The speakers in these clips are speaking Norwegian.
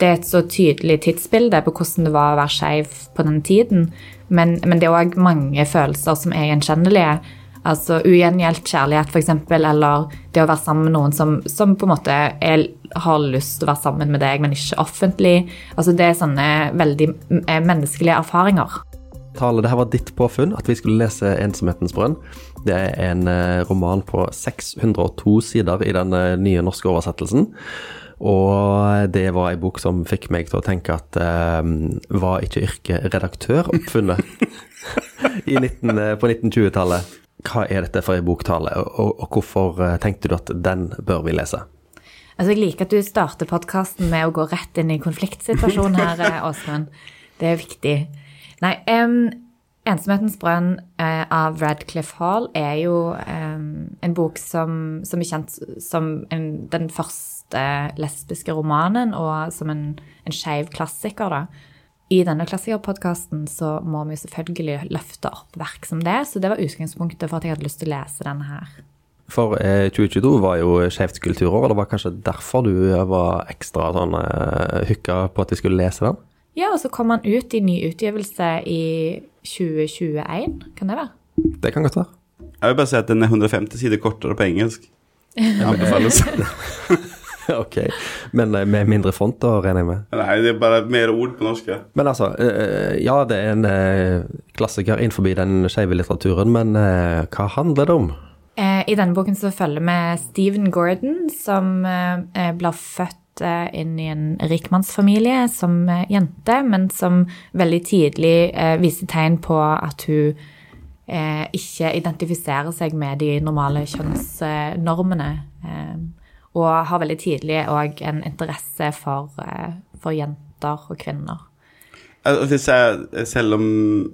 det er et så tydelig tidsbilde på hvordan det var å være skeiv på den tiden. Men, men det er òg mange følelser som er gjenkjennelige. Altså Ugjengjeldt kjærlighet, f.eks., eller det å være sammen med noen som, som på en måte er, har lyst til å være sammen med deg, men ikke offentlig. Altså Det er sånne veldig eh, menneskelige erfaringer. Tale, det her var ditt påfunn, at vi skulle lese 'Ensomhetens brønn'. Det er en eh, roman på 602 sider i den eh, nye norske oversettelsen. Og det var ei bok som fikk meg til å tenke at eh, var ikke yrket redaktør oppfunnet i 19, på 1920-tallet? Hva er dette for ei boktale, og, og, hvorfor tenkte du at den bør vi lese? Altså, Jeg liker at du starter podkasten med å gå rett inn i konfliktsituasjonen her, Åsmund. Det er viktig. Nei, um, 'Ensomhetens brønn' uh, av Radcliffe Hall er jo um, en bok som, som, er kjent som en, den første lesbiske romanen, og som en, en skeiv klassiker, da. I denne klassikerpodkasten så må vi selvfølgelig løfte opp verk som det, så det var utgangspunktet for at jeg hadde lyst til å lese denne her. For eh, 2022 var jo Skeivt kulturår, og det var kanskje derfor du var ekstra sånn eh, hooka på at vi skulle lese den? Ja, og så kom han ut i ny utgivelse i 2021, kan det være? Det kan godt være. Jeg vil bare si at den er 150 sider kortere på engelsk. Anbefales. ok, men eh, med mindre font da, regner jeg med? Nei, det er bare mer ord på norsk. Men altså, eh, ja det er en eh, klassiker innenfor den skeive litteraturen, men hva handler det om? I denne boken så følger vi Stephen Gordon, som blir født inn i en rikmannsfamilie som jente, men som veldig tidlig viser tegn på at hun ikke identifiserer seg med de normale kjønnsnormene. Og har veldig tidlig òg en interesse for, eh, for, jenter og kvinner. Selv om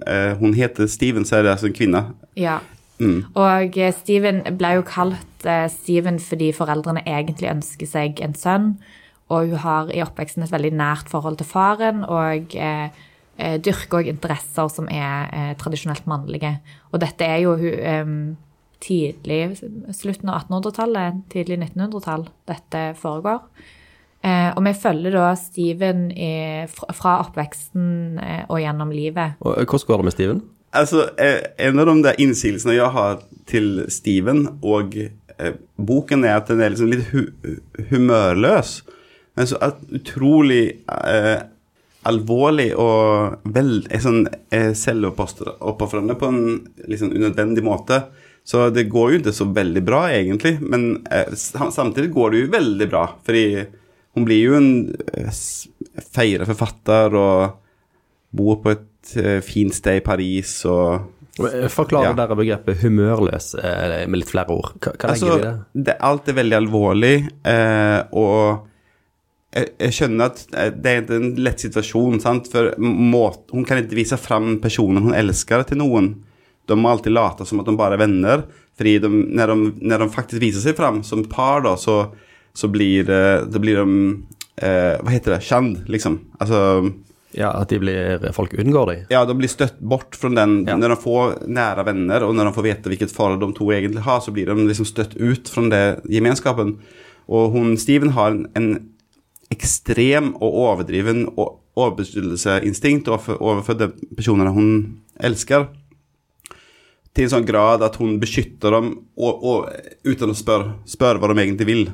eh, hun heter Steven, så er det altså en kvinne? Ja. Mm. Og eh, Steven ble jo kalt Steven fordi foreldrene egentlig ønsker seg en sønn. Og hun har i oppveksten et veldig nært forhold til faren, og eh, dyrker òg interesser som er eh, tradisjonelt mannlige. Og dette er jo hun eh, tidlig slutten av 1800-tallet, tidlig 1900-tall dette foregår. Eh, og vi følger da Steven i, fra oppveksten eh, og gjennom livet. Og eh, Hvordan går det med Steven? Altså, eh, En av de der innsigelsene jeg har til Steven og eh, boken, er at den er liksom litt hu humørløs. Men så utrolig eh, alvorlig og vel, sånn, selvoppofrende på en liksom, unødvendig måte. Så det går jo ikke så veldig bra, egentlig. Men eh, samtidig går det jo veldig bra. Fordi hun blir jo en eh, feira forfatter og bor på et eh, fint sted i Paris og Forklar ja. dere begrepet humørløs med litt flere ord. Hva, hva altså, legger vi i det? Alt er veldig alvorlig, eh, og jeg, skjønner at det er en lett situasjon, sant? for må, hun kan ikke vise fram personen hun elsker, til noen de må alltid late som at de bare er venner. Fordi de, når, de, når de faktisk viser seg fram som par, da, så, så blir, det blir de eh, Hva heter det? Kjent, liksom. Altså ja, At de blir, folk unngår dem? Ja, de blir støtt bort fra den. Ja. Når de får nære venner, og når de får vite hvilket forhold de to egentlig har, så blir de liksom støtt ut fra det gemenskapen. Og hun, Steven har en, en ekstrem og overdriven overbeskyttelsesinstinkt overfor, overfor de personene hun elsker til en sånn grad at hun beskytter dem og, og, uten å spørre, spør hva de egentlig vil.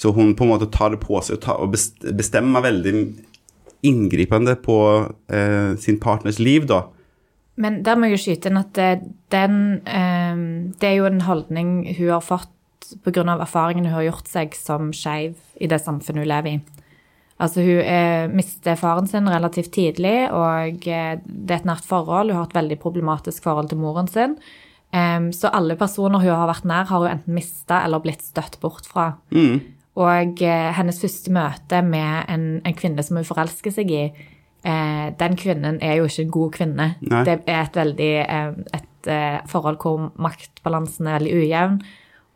Så hun på en måte tar det på seg og, tar, og bestemmer veldig inngripende på eh, sin partners liv, da. Men der må jeg jo skyte inn at den eh, Det er jo en holdning hun har fått pga. erfaringene hun har gjort seg som skeiv i det samfunnet hun lever i. Altså, hun eh, mister faren sin relativt tidlig, og eh, det er et nært forhold. Hun har et veldig problematisk forhold til moren sin. Um, så alle personer hun har vært nær, har hun enten mista eller blitt støtt bort fra. Mm. Og eh, hennes første møte med en, en, kvinne som hun forelsker seg i, eh, den kvinnen er jo ikke en god kvinne. Nei. Det er et veldig et eh, forhold hvor maktbalansen er veldig ujevn.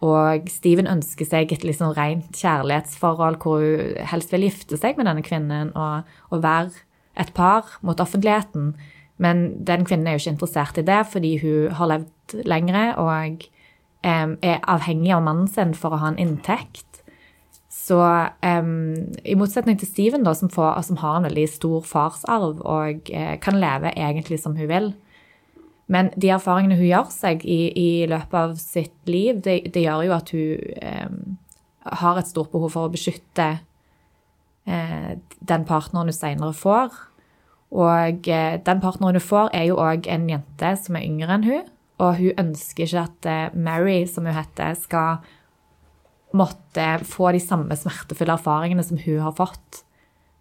Og Steven ønsker seg et liksom rent kjærlighetsforhold hvor hun helst vil gifte seg med denne kvinnen og, og, være et par mot offentligheten. Men den kvinnen er jo ikke interessert i det fordi hun har levd lengre og um, er avhengig av mannen sin for å ha en inntekt. Så em, i motsetning til Steven, da, som, får, som har en veldig stor farsarv og eh, kan leve egentlig som hun vil. Men de erfaringene hun gjør seg i, i løpet av sitt liv, det, det gjør jo at hun eh, har et stort behov for å beskytte eh, den partneren hun senere får. Og eh, den partneren hun får, er jo òg en jente som er yngre enn hun. Og hun ønsker ikke at eh, Mary, som hun heter, skal måtte få de samme smertefulle erfaringene som hun har fått.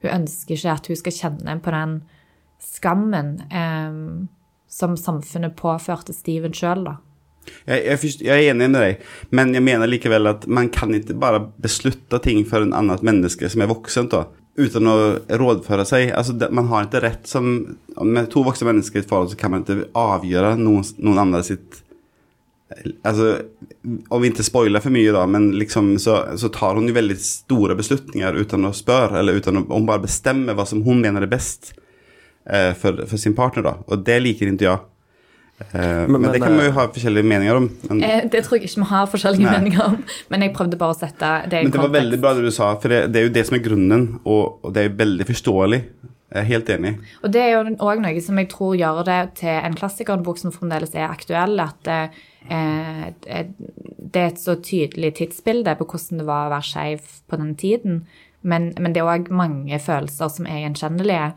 Hun ønsker ikke at hun skal kjenne på den skammen eh, som samfunnet påførte Steven sjøl, da. Jeg, jeg, jeg er enig med deg, men jeg mener likevel at man kan ikke bare beslutte ting for en annet menneske som er voksen, da, uten å rådføre seg. Altså, man har ikke rett som Med to voksne mennesker i et forhold så kan man ikke avgjøre noen, noen andre sitt Altså, om vi ikke spoiler for mye, da, men liksom så, så tar hun jo veldig store beslutninger uten å spørre, eller uten å Hun bare bestemmer hva som hun mener er best for, for sin partner, da. Og det liker ikke jeg. Eh, men, men, det kan man eh, jo ha forskjellige meninger om. Men, Eh, det tror jeg ikke vi har forskjellige Nei. meninger om, men jeg prøvde bare å sette det i Men det var veldig bra det du sa, for det, det er jo det som er grunnen, og, og det er jo veldig forståelig. Jeg er helt enig. Og det er jo òg noe som jeg tror gjør det til en klassiker, en bok som fremdeles er aktuell, at eh, det er et så tydelig tidsbilde på hvordan det var å være skeiv på den tiden. Men, men det er òg mange følelser som er gjenkjennelige.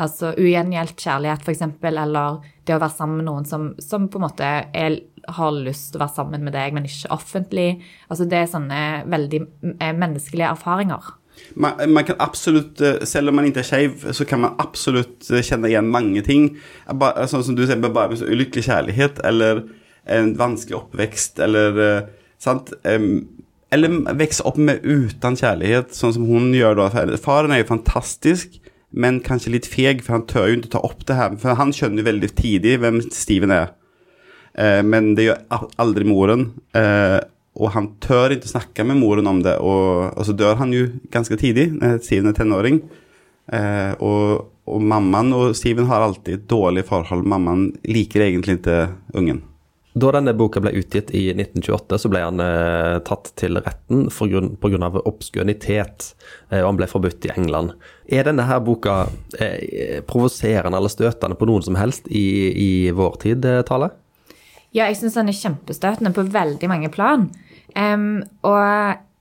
Altså ugjengjeldt kjærlighet, f.eks., eller det å være sammen med noen som, som på en måte er, har lyst til å være sammen med deg, men ikke offentlig. Altså Det er sånne veldig eh, menneskelige erfaringer. Man, man kan absolutt, eh, selv om man ikke er skeiv, så kan man absolutt eh, kjenne igjen mange ting. Bare, sånn som du sier, bare med så ulykkelig kjærlighet, eller en vanskelig oppvekst, eller sant? Eller vokse opp med uten kjærlighet, sånn som hun gjør da. Faren er jo fantastisk, men kanskje litt feg, for han tør jo ikke ta opp det her. For han skjønner veldig tidlig hvem Steven er. Eh, men det gjør aldri moren. Eh, og han tør ikke snakke med moren om det, og, og så dør han jo ganske tidlig, når Steven er tenåring. Eh, og, og mammaen og Steven har alltid et dårlig forhold. Mammaen liker egentlig ikke ungen. Da denne boka ble utgitt i 1928, så ble han eh, tatt til retten pga. obskønitet, eh, og han ble forbudt i England. Er denne her boka eh, provoserende eller støtende på noen som helst i, i vår tid, eh, Tale? Ja, jeg syns den er kjempestøtende på veldig mange plan. Um, og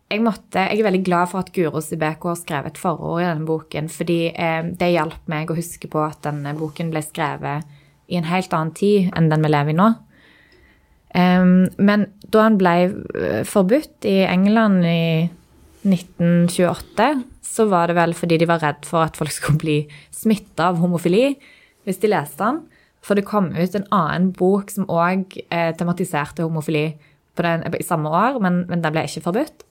jeg, måtte, jeg er veldig glad for at Guro Sibeko har skrevet et forord i denne boken, fordi um, det hjalp meg å huske på at denne boken ble skrevet i en helt annen tid enn den vi lever i nå. Men da han ble eh, forbudt i England i 1928, så var det vel fordi de var redd for at folk skulle bli smitta av homofili hvis de leste den. For det kom ut en annen bok som òg eh, tematiserte homofili den, i samme år, men, men den ble ikke forbudt.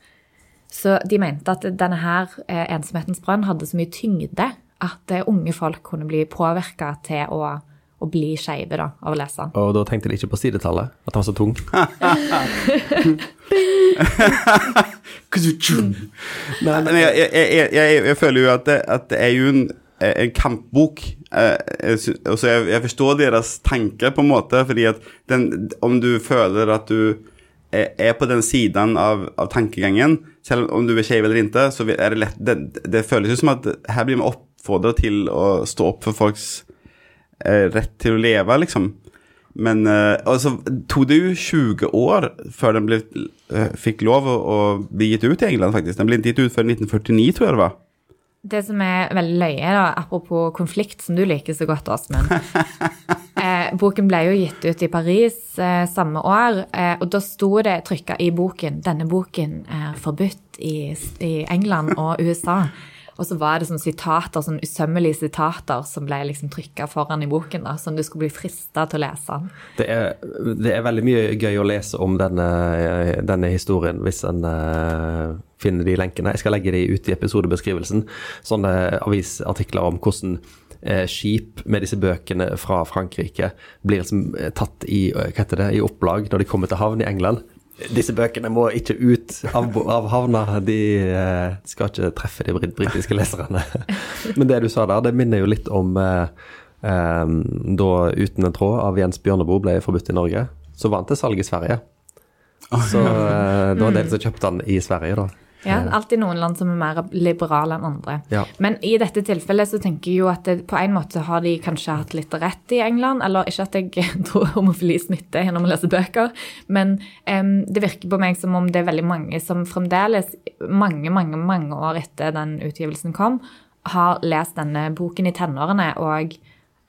Så de mente at denne her eh, ensomhetens brønn hadde så mye tyngde at eh, unge folk kunne bli påvirka til å, å bli skeive av å lese. Og da tenkte de ikke på sidetallet, at han var så tung. Nei, men jeg, jeg, jeg, jeg, føler jo at det, at det er jo en, en kampbok. Eh, så jeg, jeg forstår deres tanke, på en måte, fordi at den, om du føler at du er, på den siden av, av tankegangen, selv om du er skeiv eller ikke, så er det lett Det, det føles jo som at her blir man oppfordret til å stå opp for folks rett til å leve, liksom. Men eh, altså, tok det jo 20 år før den ble, eh, fikk lov å, å bli gitt ut i England, faktisk. Den ble ikke gitt ut før 1949, tror jeg det var. Det som er veldig løye, da, apropos konflikt, som du liker så godt, Åsmund eh, Boken ble jo gitt ut i Paris eh, samme år, eh, og da sto det trykka i boken 'Denne boken er forbudt i, i England og USA'. Og så var det sånn sitater, sånn usømmelige sitater som ble liksom trykka foran i boken, da, som du skulle bli frista til å lese. Det er, det er veldig mye gøy å lese om denne, denne historien hvis en uh, finner de lenkene. Jeg skal legge de ut i episodebeskrivelsen. Sånne avisartikler om hvordan eh, skip med disse bøkene fra Frankrike blir liksom eh, tatt i, hva heter det, i opplag når de kommer til havn i England. Disse bøkene må ikke ut av, av havna, de eh, skal ikke treffe de brit- britiske leserne. Men det du sa der, det minner jo litt om eh, eh, da Uten en tråd av Jens Bjørneboe ble forbudt i Norge. Så vant det salg i Sverige. Så eh, det var en del som kjøpte den i Sverige, da. Ja, alltid noen land som er mer liberale enn andre. Ja. Men i dette tilfellet så tenker jeg jo at det, på en måte har de kanskje hatt litt rett i England. Eller ikke at jeg tror homofili smitter gjennom å lese bøker, men um, det virker på meg som om det er veldig mange som fremdeles, mange, mange, mange år etter den utgivelsen kom, har lest denne boken i tenårene og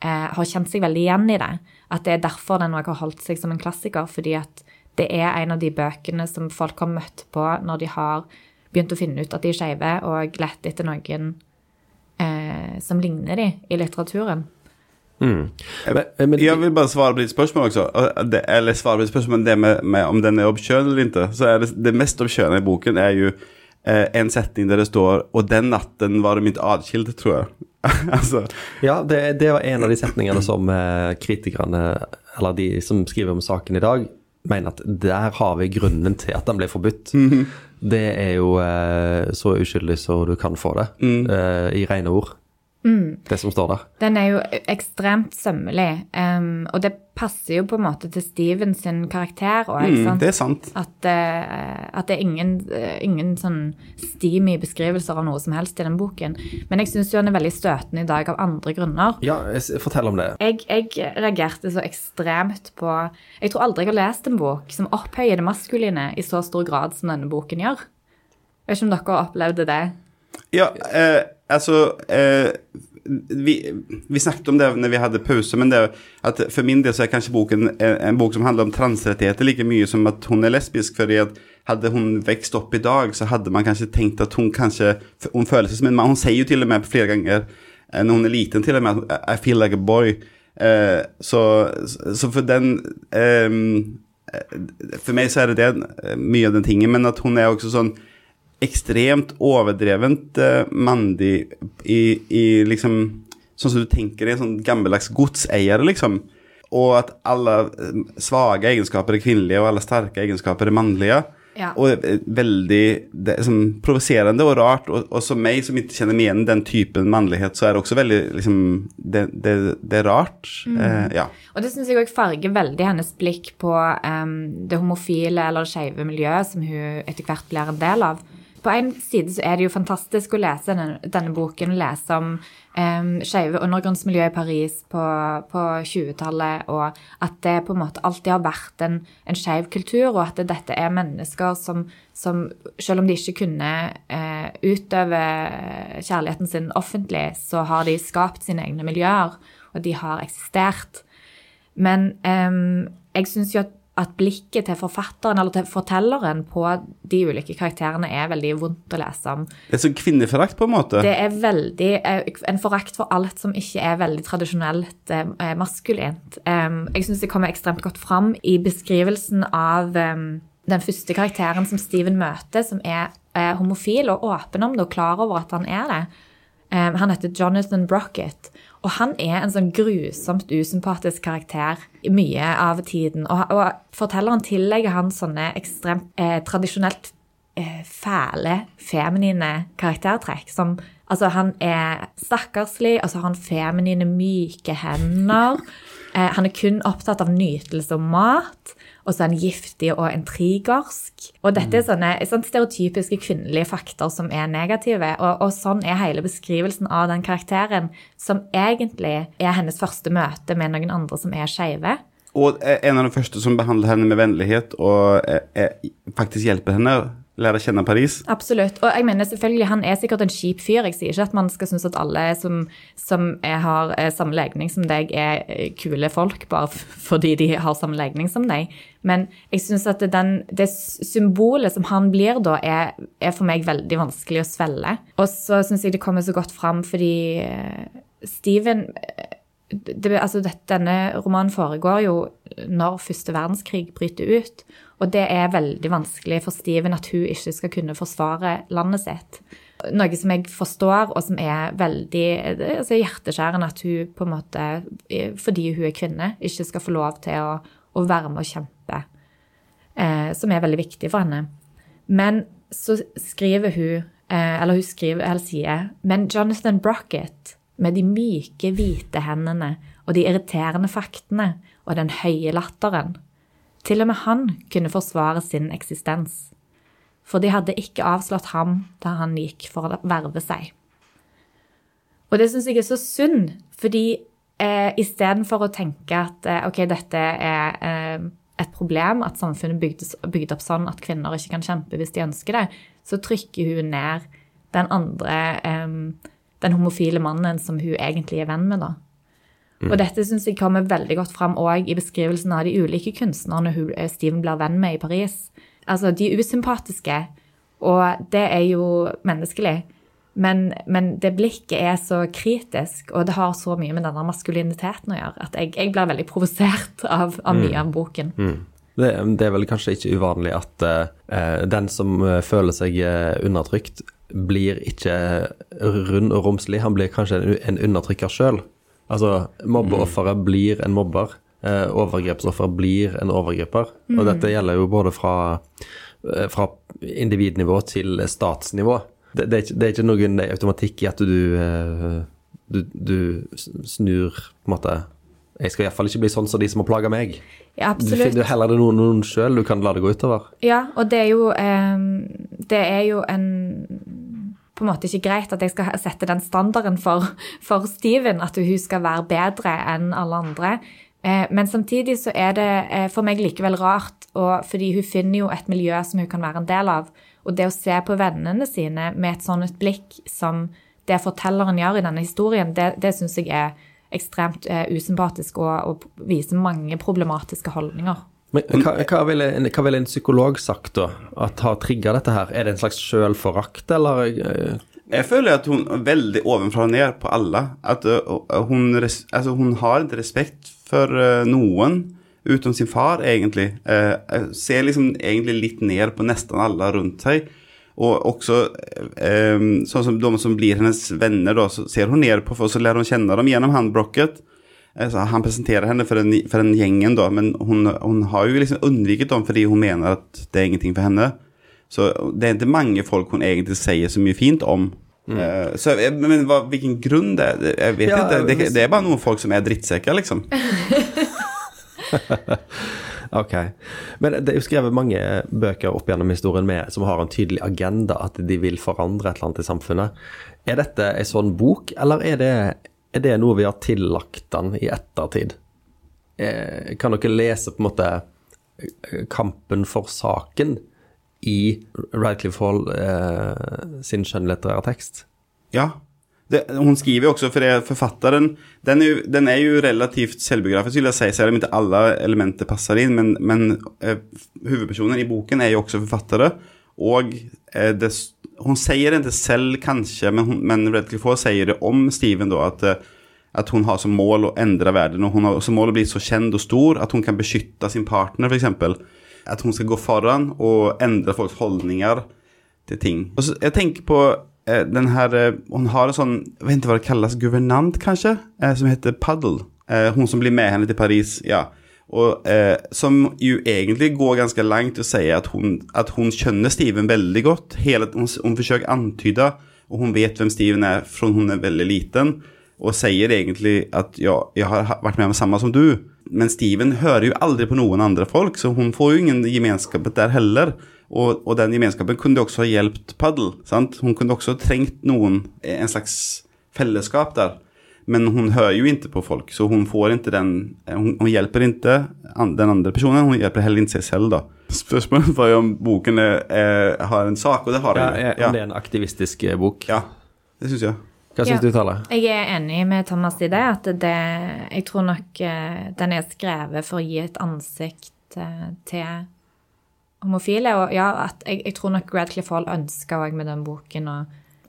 eh, har kjent seg veldig igjen i det. At det er derfor den også har holdt seg som en klassiker. Fordi at det er en av de bøkene som folk har møtt på når de har begynt å finne ut at de er skeive, og lett etter noen eh, som ligner de i litteraturen. Men, men, jeg vil bare svare på ditt spørsmål også. Det- Eller svare på ditt men det med, med om den er obskön eller ikke. Så er det, det mest obsköna i boken er jo eh, en setning der det står 'Og den natten var de inte adskilt tror jeg. altså. Ja, det, det var en av de setningene som eh, kritikerne, eller de som skriver om saken i dag, mener at der har vi grunnen til at den ble forbudt. Det er jo eh, så uskyldig som du kan få det, eh, i rene ord. Det som står der. Den er jo ekstremt sømmelig, Um, og det passer jo på en måte til Steven sin karakter òg, ikke mm, det er sant. At, uh, at det er ingen, uh, ingen sånn steamy beskrivelser av noe som helst i den boken. Men jeg syns jo den er veldig støtende i dag av andre grunner. Ja, fortell om det. Jeg, jeg reagerte så ekstremt på Jeg tror aldri jeg har lest en bok som opphøyer det maskuline i så stor grad som denne boken gjør. Jeg vet ikke om dere opplevde det. Ja, eh, altså eh, vi, vi snakket om det når vi hadde pauser, men det at for min del så er kanskje boken en, en bok som handler om transrettigheter lika mye som at hun er lesbisk. fordi det hadde hun vokst opp i dag, så hadde man kanskje tenkt at hun kanskje Hun føler seg som en man. Hun sier jo til og med flere ganger når hun er liten til og med at I feel like a boy. Eh, så, så for den, For eh, för mig så er det det, eh, mye av den tingen, men at hun er også sån ekstremt overdrevent uh, mandig i, i liksom Sånn som du tenker deg en sånn gammeldags godseier, liksom. Og at alle eh, svake egenskaper er kvinnelige, og alle sterke egenskaper er mannlige. Ja. Og eh, veldig det sånn provoserende og rart. Og, og som meg, som ikke kjenner meg igjen den typen mannlighet, så er det også veldig liksom Det, det, det er rart. Eh, ja. Og det syns jeg òg farger veldig hennes blikk på um, det homofile eller skeive miljøet som hun etter hvert blir en del av. På en side så er det jo fantastisk å lese denne, denne boken, lese om um, skeive undergrunnsmiljø i Paris på, på 20-tallet, og at det på en måte alltid har vært en, en skeiv kultur, og at dette er mennesker som, som selv om de ikke kunne uh, utøve kjærligheten sin offentlig, så har de skapt sine egne miljøer, og de har eksistert. Men um, jeg syns jo at, at blikket til forfatteren eller til fortelleren på de ulike karakterene er veldig vondt å lese om. Det er så kvinneforakt, på en måte. Det er veldig eh, en forakt for alt som ikke er veldig tradisjonelt eh, maskulint. Em, jeg syns det kommer ekstremt godt fram i beskrivelsen av den første karakteren som Steven møter, som er eh, homofil og åpen om det og klar over at han er det. Han heter Jonathan Brockett, og han er en sånn grusomt usympatisk karakter mye av tiden. Og, og fortelleren tillegger han sånne ekstremt eh, tradisjonelt eh, fæle, feminine karaktertrekk. Som Altså, han er stakkarslig, og så har han feminine, myke hender. Eh, han er kun opptatt av nytelse og mat. Og så er han giftig og intrigersk. Og dette er sånne, sånne stereotypiske kvinnelige fakter som er negative. Og, og sånn er hele beskrivelsen av den karakteren, som egentlig er hennes første møte med noen andre som er skeive. Og eh, en av de første som behandler henne med vennlighet og eh, eh, faktisk hjelper henne lære å kjenne Paris. Absolutt. Og jeg mener selvfølgelig, han er sikkert en kjip fyr. Jeg sier ikke at man skal synes at alle som, som har eh, samme legning som deg, er eh, kule folk bare fordi de har samme legning som deg. Men jeg syns at den, det symbolet som han blir da, er, er for meg veldig vanskelig å svelle. Og så syns jeg det kommer så godt fram fordi eh, Steven eh, det, altså dette, denne romanen foregår jo når første verdenskrig bryter ut. Og det er veldig vanskelig for Steven at hun ikke skal kunne forsvare landet sitt. Noe som jeg forstår, og som er veldig er altså hjerteskjærende at hun på en måte, fordi hun er kvinne, ikke skal få lov til å, å være med og kjempe. Eh, som er veldig viktig for henne. Men så skriver hun, eh, eller hun skriver, eller sier, men Jonathan Brockett med de myke, hvite hendene og de irriterende faktene og den høye latteren. Til og med han kunne forsvare sin eksistens. for de hadde ikke avslått ham da han gikk for å verve seg. Og det syns jeg er så synd, fordi eh, istedenfor å tenke at eh, ok, dette er eh, et problem, at samfunnet er bygd opp sånn at kvinner ikke kan kjempe hvis de ønsker det, så trykker hun ned den andre, eh, den homofile mannen som hun egentlig er venn med, da. Og dette syns jeg kommer veldig godt fram òg i beskrivelsen av de ulike kunstnerne hun, eh, Steven blir venn med i Paris. Altså, de usympatiske, og det er jo menneskelig. Men, men, det blikket er så kritisk, og det har så mye med denne maskuliniteten å gjøre, at jeg, jeg blir veldig provosert av, av, mye av boken. Mm. Det, det, er vel kanskje ikke uvanlig at uh, den som føler seg undertrykt, blir ikke rund og romslig, han blir kanskje en, en undertrykker sjøl. Altså, mobbeofferet mm. blir en mobber. Uh, overgrepsoffer blir en overgriper. Mm. Og dette gjelder jo både fra, fra individnivå til statsnivå. Det, det, er ikke, det, er ikke, noen automatikk i at du, uh, du, du snur på en måte jeg skal iallfall ikke bli sånn som de som har plaga meg. Ja, absolutt. Du finner heller det noen, noen sjøl du kan la det gå utover. Ja, og det er jo, um, det er jo en på en måte ikke greit at jeg skal sette den standarden for, for Steven, at hun skal være bedre enn alle andre. Eh, men samtidig så er det eh, for meg likevel rart, og, fordi hun finner jo et miljø som hun kan være en del av. Og det å se på vennene sine med et sånt blikk som det fortelleren gjør i denne historien, det, det syns jeg er ekstremt uh, usympatisk og, og, viser mange problematiske holdninger. Men hva, hva, ville en, hva, ville en, psykolog sagt, da? At har trigga dette her? Er det en slags sjølforakt, eller? Eh? Jeg føler at hun er veldig ovenfra og ned på alle. At uh, hun, altså, hun, har ikke respekt for uh, noen utenom sin far, egentlig. eh, ser liksom egentlig litt ned på nesten alle rundt seg. Og også sånn som de som blir hennes venner, da, så ser hun ned på, for så lærer hun kjenne dem gjennom handbrocket. Eh, han presenterer henne for den, for den gjengen, da, men hun, hun, har jo liksom unnviket dem fordi hun mener at det er ingenting for henne. Så det er ikke mange folk hun egentlig sier så mye fint om. Mm. Uh, så, men hva, hvilken grunn det er? Jeg vet ja, ikke. Det, det, er bare noen folk som er drittsekker, liksom. ok. Men det er jo skrevet mange bøker opp gjennom historien med, som har en tydelig agenda, at de vil forandre et eller annet i samfunnet. Er dette en sånn bok, eller er det er det noe vi har tillagt den i ettertid? Eh, kan dere lese på en måte eh, kampen for saken i Radcliffe Hall eh, sin skjønnlitterære tekst? Ja. Det, hun skriver for det, forfatteren den er, ju, den er, jo, relativt selvbiografisk, vil jeg si, selv om ikke alle elementer passer inn. Men, men eh, huvudpersonen i boken er jo også författare. Og eh, det hun sier det ikke selv, kanskje, men, hon, men Redcliffe sier det om Steven, då, at, eh, att hun har som mål å endre verden. og hon har som mål å bli så kjent og stor at hun kan beskytte sin partner, f.eks. At hun skal gå foran og endre folks holdninger til ting. Och så, jeg tenker på den her eh, Hun har en sånn Jeg vet ikke hva det kalles, guvernant, kanskje, eh, som heter Puddle. Eh, hun som blir med henne til Paris. ja og, eh, som jo egentlig går ganske langt og sier at hun, at hun skjønner Steven veldig godt. Hele, hun, hun forsøker å antyde, og hun vet hvem Steven er fra hun er veldig liten. Og sier egentlig at ja, jeg har vært med om samme som du. Men Steven hører jo aldri på noen andre folk, så hun får jo ingen gemenskap der heller. Og, og den gemenskapen kunne også ha hjulpet Puddle. Sant? Hun kunne også trengt noen, en slags fellesskap der. Men hun hører jo ikke på folk, så hun får ikke den Hun, hun hjelper ikke den andre personen, hun hjelper heller ikke seg selv, da. Spørsmålet var jo om boken er, er, har en sak, og det har den. Ja, om det er en aktivistisk eh, bok. Ja, det syns jeg. Hva syns ja. du, Tale? Jeg er enig med Thomas i det. At det, jeg tror nok eh, den er skrevet for å gi et ansikt eh, til homofile. Og ja, at jeg, jeg tror nok Radcliffe Hall ønska òg med den boken å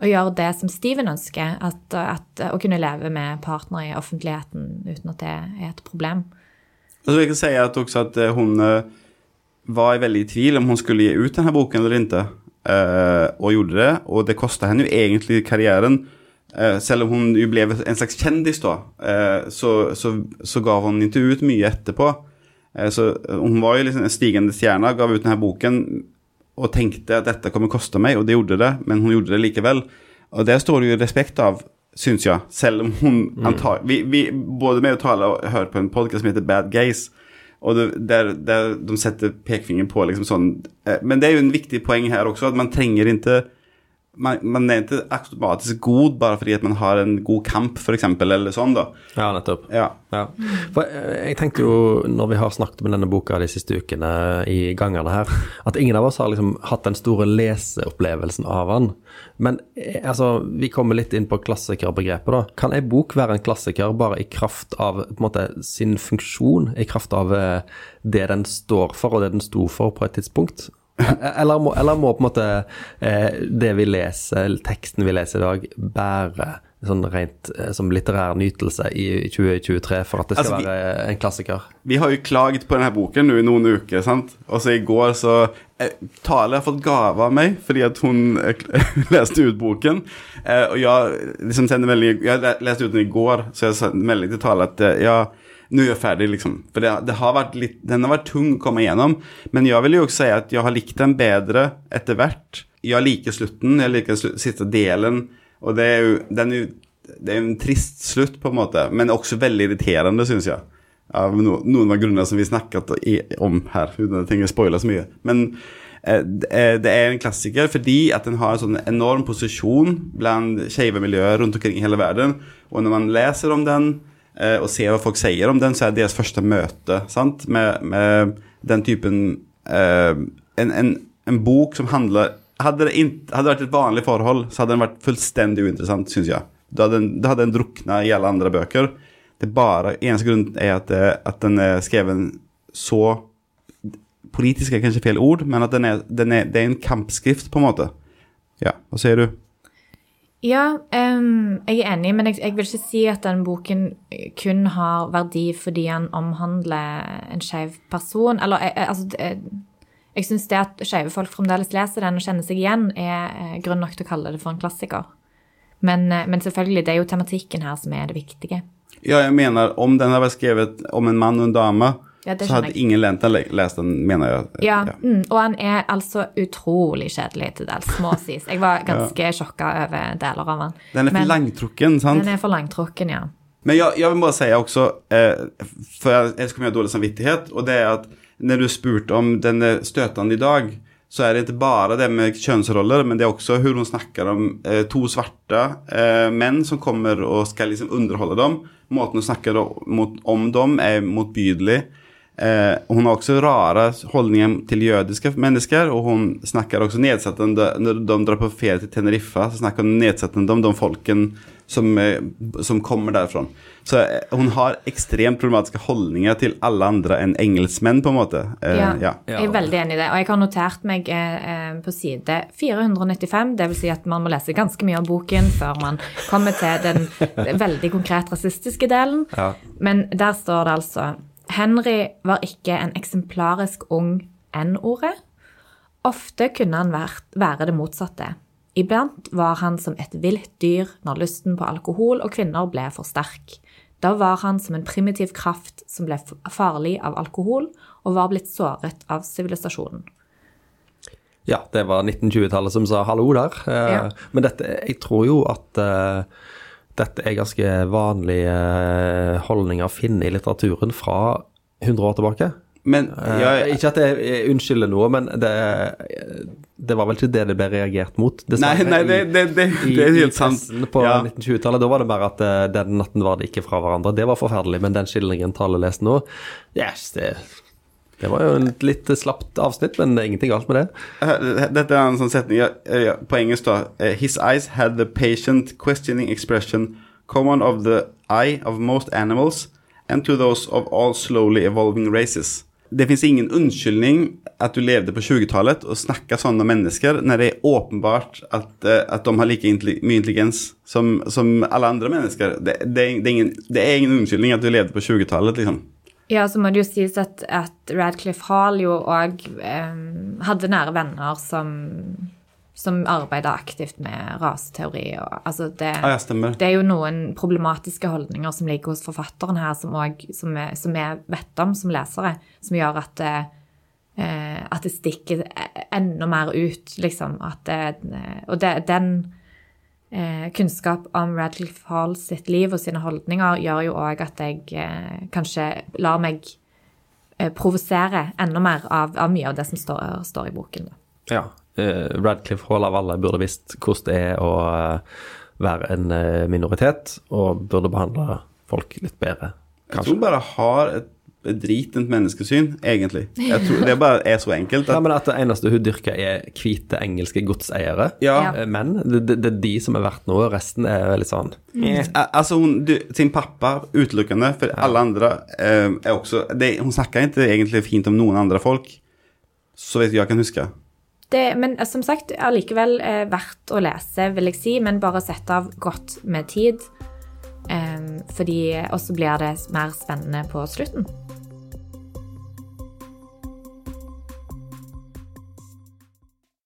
å gjøre det som Steven ønsker. At, at, å kunne leve med partner i offentligheten uten at det er et problem. Altså, jeg kan si at også at eh, hun var var veldig i tvil om hun skulle gi ut denne boken eller ikke. Uh, og gjorde det, og det kosta henne jo egentlig karrieren. Uh, selv om hun jo ble en slags kjendis, da, så, så, så, gav hun ikke ut mye etterpå. så hun var jo liksom en stigende stjerne, gav ut denne boken og tenkte at dette kommer koste meg, og det gjorde det, men hun gjorde det likevel. Og det står det jo respekt av, syns jeg, selv om hun mm. antar vi, vi, Både med å tale og høre på en podkast som heter Bad Gays, Og det, der, der de setter pekefingeren på liksom sånn eh, Men det er jo en viktig poeng her også, at man trenger ikke man, man er ikke automatisk god bare fordi at man har en god kamp, f.eks., eller sånn, da. Ja, nettopp. Ja. Ja. For eh, jeg tenkte jo, når vi har snakket med denne boka de siste ukene i gangene her, at ingen av oss har liksom hatt den store leseopplevelsen av den. Men eh, altså, vi kommer litt inn på klassikerbegrepet, da. Kan ei bok være en klassiker bare i kraft av på en måte, sin funksjon, i kraft av eh, det den står for, og det den sto for på et tidspunkt? Eller må, eller må, på en måte eh, det vi leser, teksten vi leser i dag, bære sånn rent eh, som litterær nytelse i 2023 for at det skal Altså, vi- være en klassiker? Vi har jo klaget på denne boken nå i noen uker, sant? Og så i går så eh, Tale har fått gave av meg fordi at hun eh, leste ut boken. Eh, og jeg liksom sendte melding Jeg leste ut den i går, så jeg sendte melding til Tale at eh, ja, nå er jeg ferdig, liksom. For det, det har vært litt, den har vært tung å komme igjennom. Men jeg vil jo også si at jeg har likt den bedre etter hvert. Jeg liker slutten, jeg liker slu, siste delen. Og det er jo, den er det er en trist slutt, på en måte, men også veldig irriterende, syns jeg. Av no, noen av grunnene som vi snakket om her, uten at jeg trenger å spoile så mye. Men eh, det er- en klassiker fordi at den har en sånn enorm posisjon blant skeive miljøer rundt omkring i hele verden. Og når man leser om den eh, og se hva folk sier om den, så er deres første møte sant? Med, med den typen eh, en, en, en bok som handler hadde det, inte, hadde det vært et vanlig forhold, så hadde den vært fullstendig uinteressant, syns jeg. Da hadde, den, hadde den drukna i alle andre bøker. Det bare, Eneste grunn er at, det, at den er skrevet så Politisk er kanskje feil ord, men at den er, den er, det er en kampskrift, på en måte. Ja, hva sier du? Ja, um, jeg er enig, men jeg, jeg vil ikke si at den boken kun har verdi fordi den omhandler en skeiv person. Eller jeg, jeg- altså det- Jeg syns det at skeive folk fremdeles leser den og kjenner seg igjen, er eh, grunn nok til å kalle det for en klassiker. Men, eh, men selvfølgelig, det er jo tematikken her som er det viktige. Ja, jeg mener, om den har vært skrevet om en mann og en dame, Ja, så hadde ingen lent den, lest den, mener jeg. Ja, Mm, og han er altså utrolig kjedelig til dels, må sies. Jeg var ganske sjokka over deler av han. Den er for Men langtrukken, sant? Den er for langtrukken, ja. Men jeg, jeg vil bare si også, eh, for jeg, jeg skal ha dårlig samvittighet, og det er at når du spurte om den er støtende i dag, så er det ikke bare det med kjønnsroller, men det er også hvordan hun snakker om eh, to svarte eh, menn som kommer og skal liksom underholde dem. Måten hun snakker om, om dem er motbydelig. Eh, hun har også rare holdninger til jødiske mennesker, og hun snakker også nedsettende Når de drar på ferie til Teneriffa, så snakker hun nedsettende om de folken som, eh, som kommer derfra. Så eh, hun har ekstremt problematiske holdninger til alle andre enn engelskmenn, på en måte. Eh, Ja, ja. jeg er veldig enig i det. Og jeg har notert meg eh, eh, på side 495, det vil si at man må lese ganske mye av boken før man kommer til den veldig konkret rasistiske delen. Ja. Men der står det altså Henry var ikke en eksemplarisk ung N-ordet. Ofte kunne han være det motsatte. Iblant var han som et vilt dyr når lysten på alkohol og kvinner ble for sterk. Da var han som en primitiv kraft som ble farlig av alkohol og var blitt såret av sivilisasjonen. Ja, det var 1920-tallet som sa hallo der. Eh, Ja. Men dette, jeg tror jo at eh, dette er ganske vanlige eh, holdninger å finne i litteraturen fra 100 år tilbake. Men ja, jeg, ikke at det eh, unnskylder noe, men det, det var vel ikke det det ble reagert mot? Nei, nei, det, det, det, i, det er helt sant. på Ja. 1920-tallet. Da var det bare at eh, den natten var det ikke fra hverandre. Det var forferdelig, men den skildringen Tale leste nå, yes, det, det var jo et litt slapt avsnitt, men det er ingenting galt med det. Eh, Dette er en sånn setning ja, ja, på engelsk da. Eh, His eyes had the patient questioning expression common of the eye of most animals and to those of all slowly evolving races. Det fins ingen unnskyldning at du levde på 20-talet snakka sånn om mennesker, når det er åpenbart at, at de har like mye intelligens som, som alle andre mennesker. Det, det, det, er ingen, det er ingen unnskyldning at du levde på 20-talet liksom. Ja, så må det jo sies at, at Radcliffe Hall jo òg hadde nære venner som, som arbeida aktivt med raseteori. Og, altså det, ah, ja, det er jo noen problematiske holdninger som ligger hos forfatteren her, som, også, som, er, som jeg vet om som lesere, som gjør at det, eh, at det stikker enda mer ut, liksom. Det, og den eh, kunnskap om Radcliffe Hall sitt liv og sine holdninger gjør jo òg at jeg eh, kanskje lar meg eh, provosere enda mer av, av mye av det som står, står i boken. Da. Ja. eh, Radcliffe Hall av alle burde visst hvordan det er å eh, være en eh, minoritet, og burde behandle folk litt bedre. Jeg tror bare har et dritent menneskesyn, egentlig. Jeg tror Det bare er så enkelt. Ja, men at det eneste hun dyrker er hvite engelske godseiere. ja, Ja. Eh, Men det, det, det er de som er verdt noe, resten er litt sånn eh. Altså hun, du, sin pappa utelukkende, for alle andre eh, er også det, Hun snakker ikke egentlig fint om noen andre folk, så vet jeg kan huske. Det, men eh, som sagt, allikevel eh, verdt å lese, vil jeg si, men bare sette av godt med tid. Fordi Og blir det mer spennende på slutten.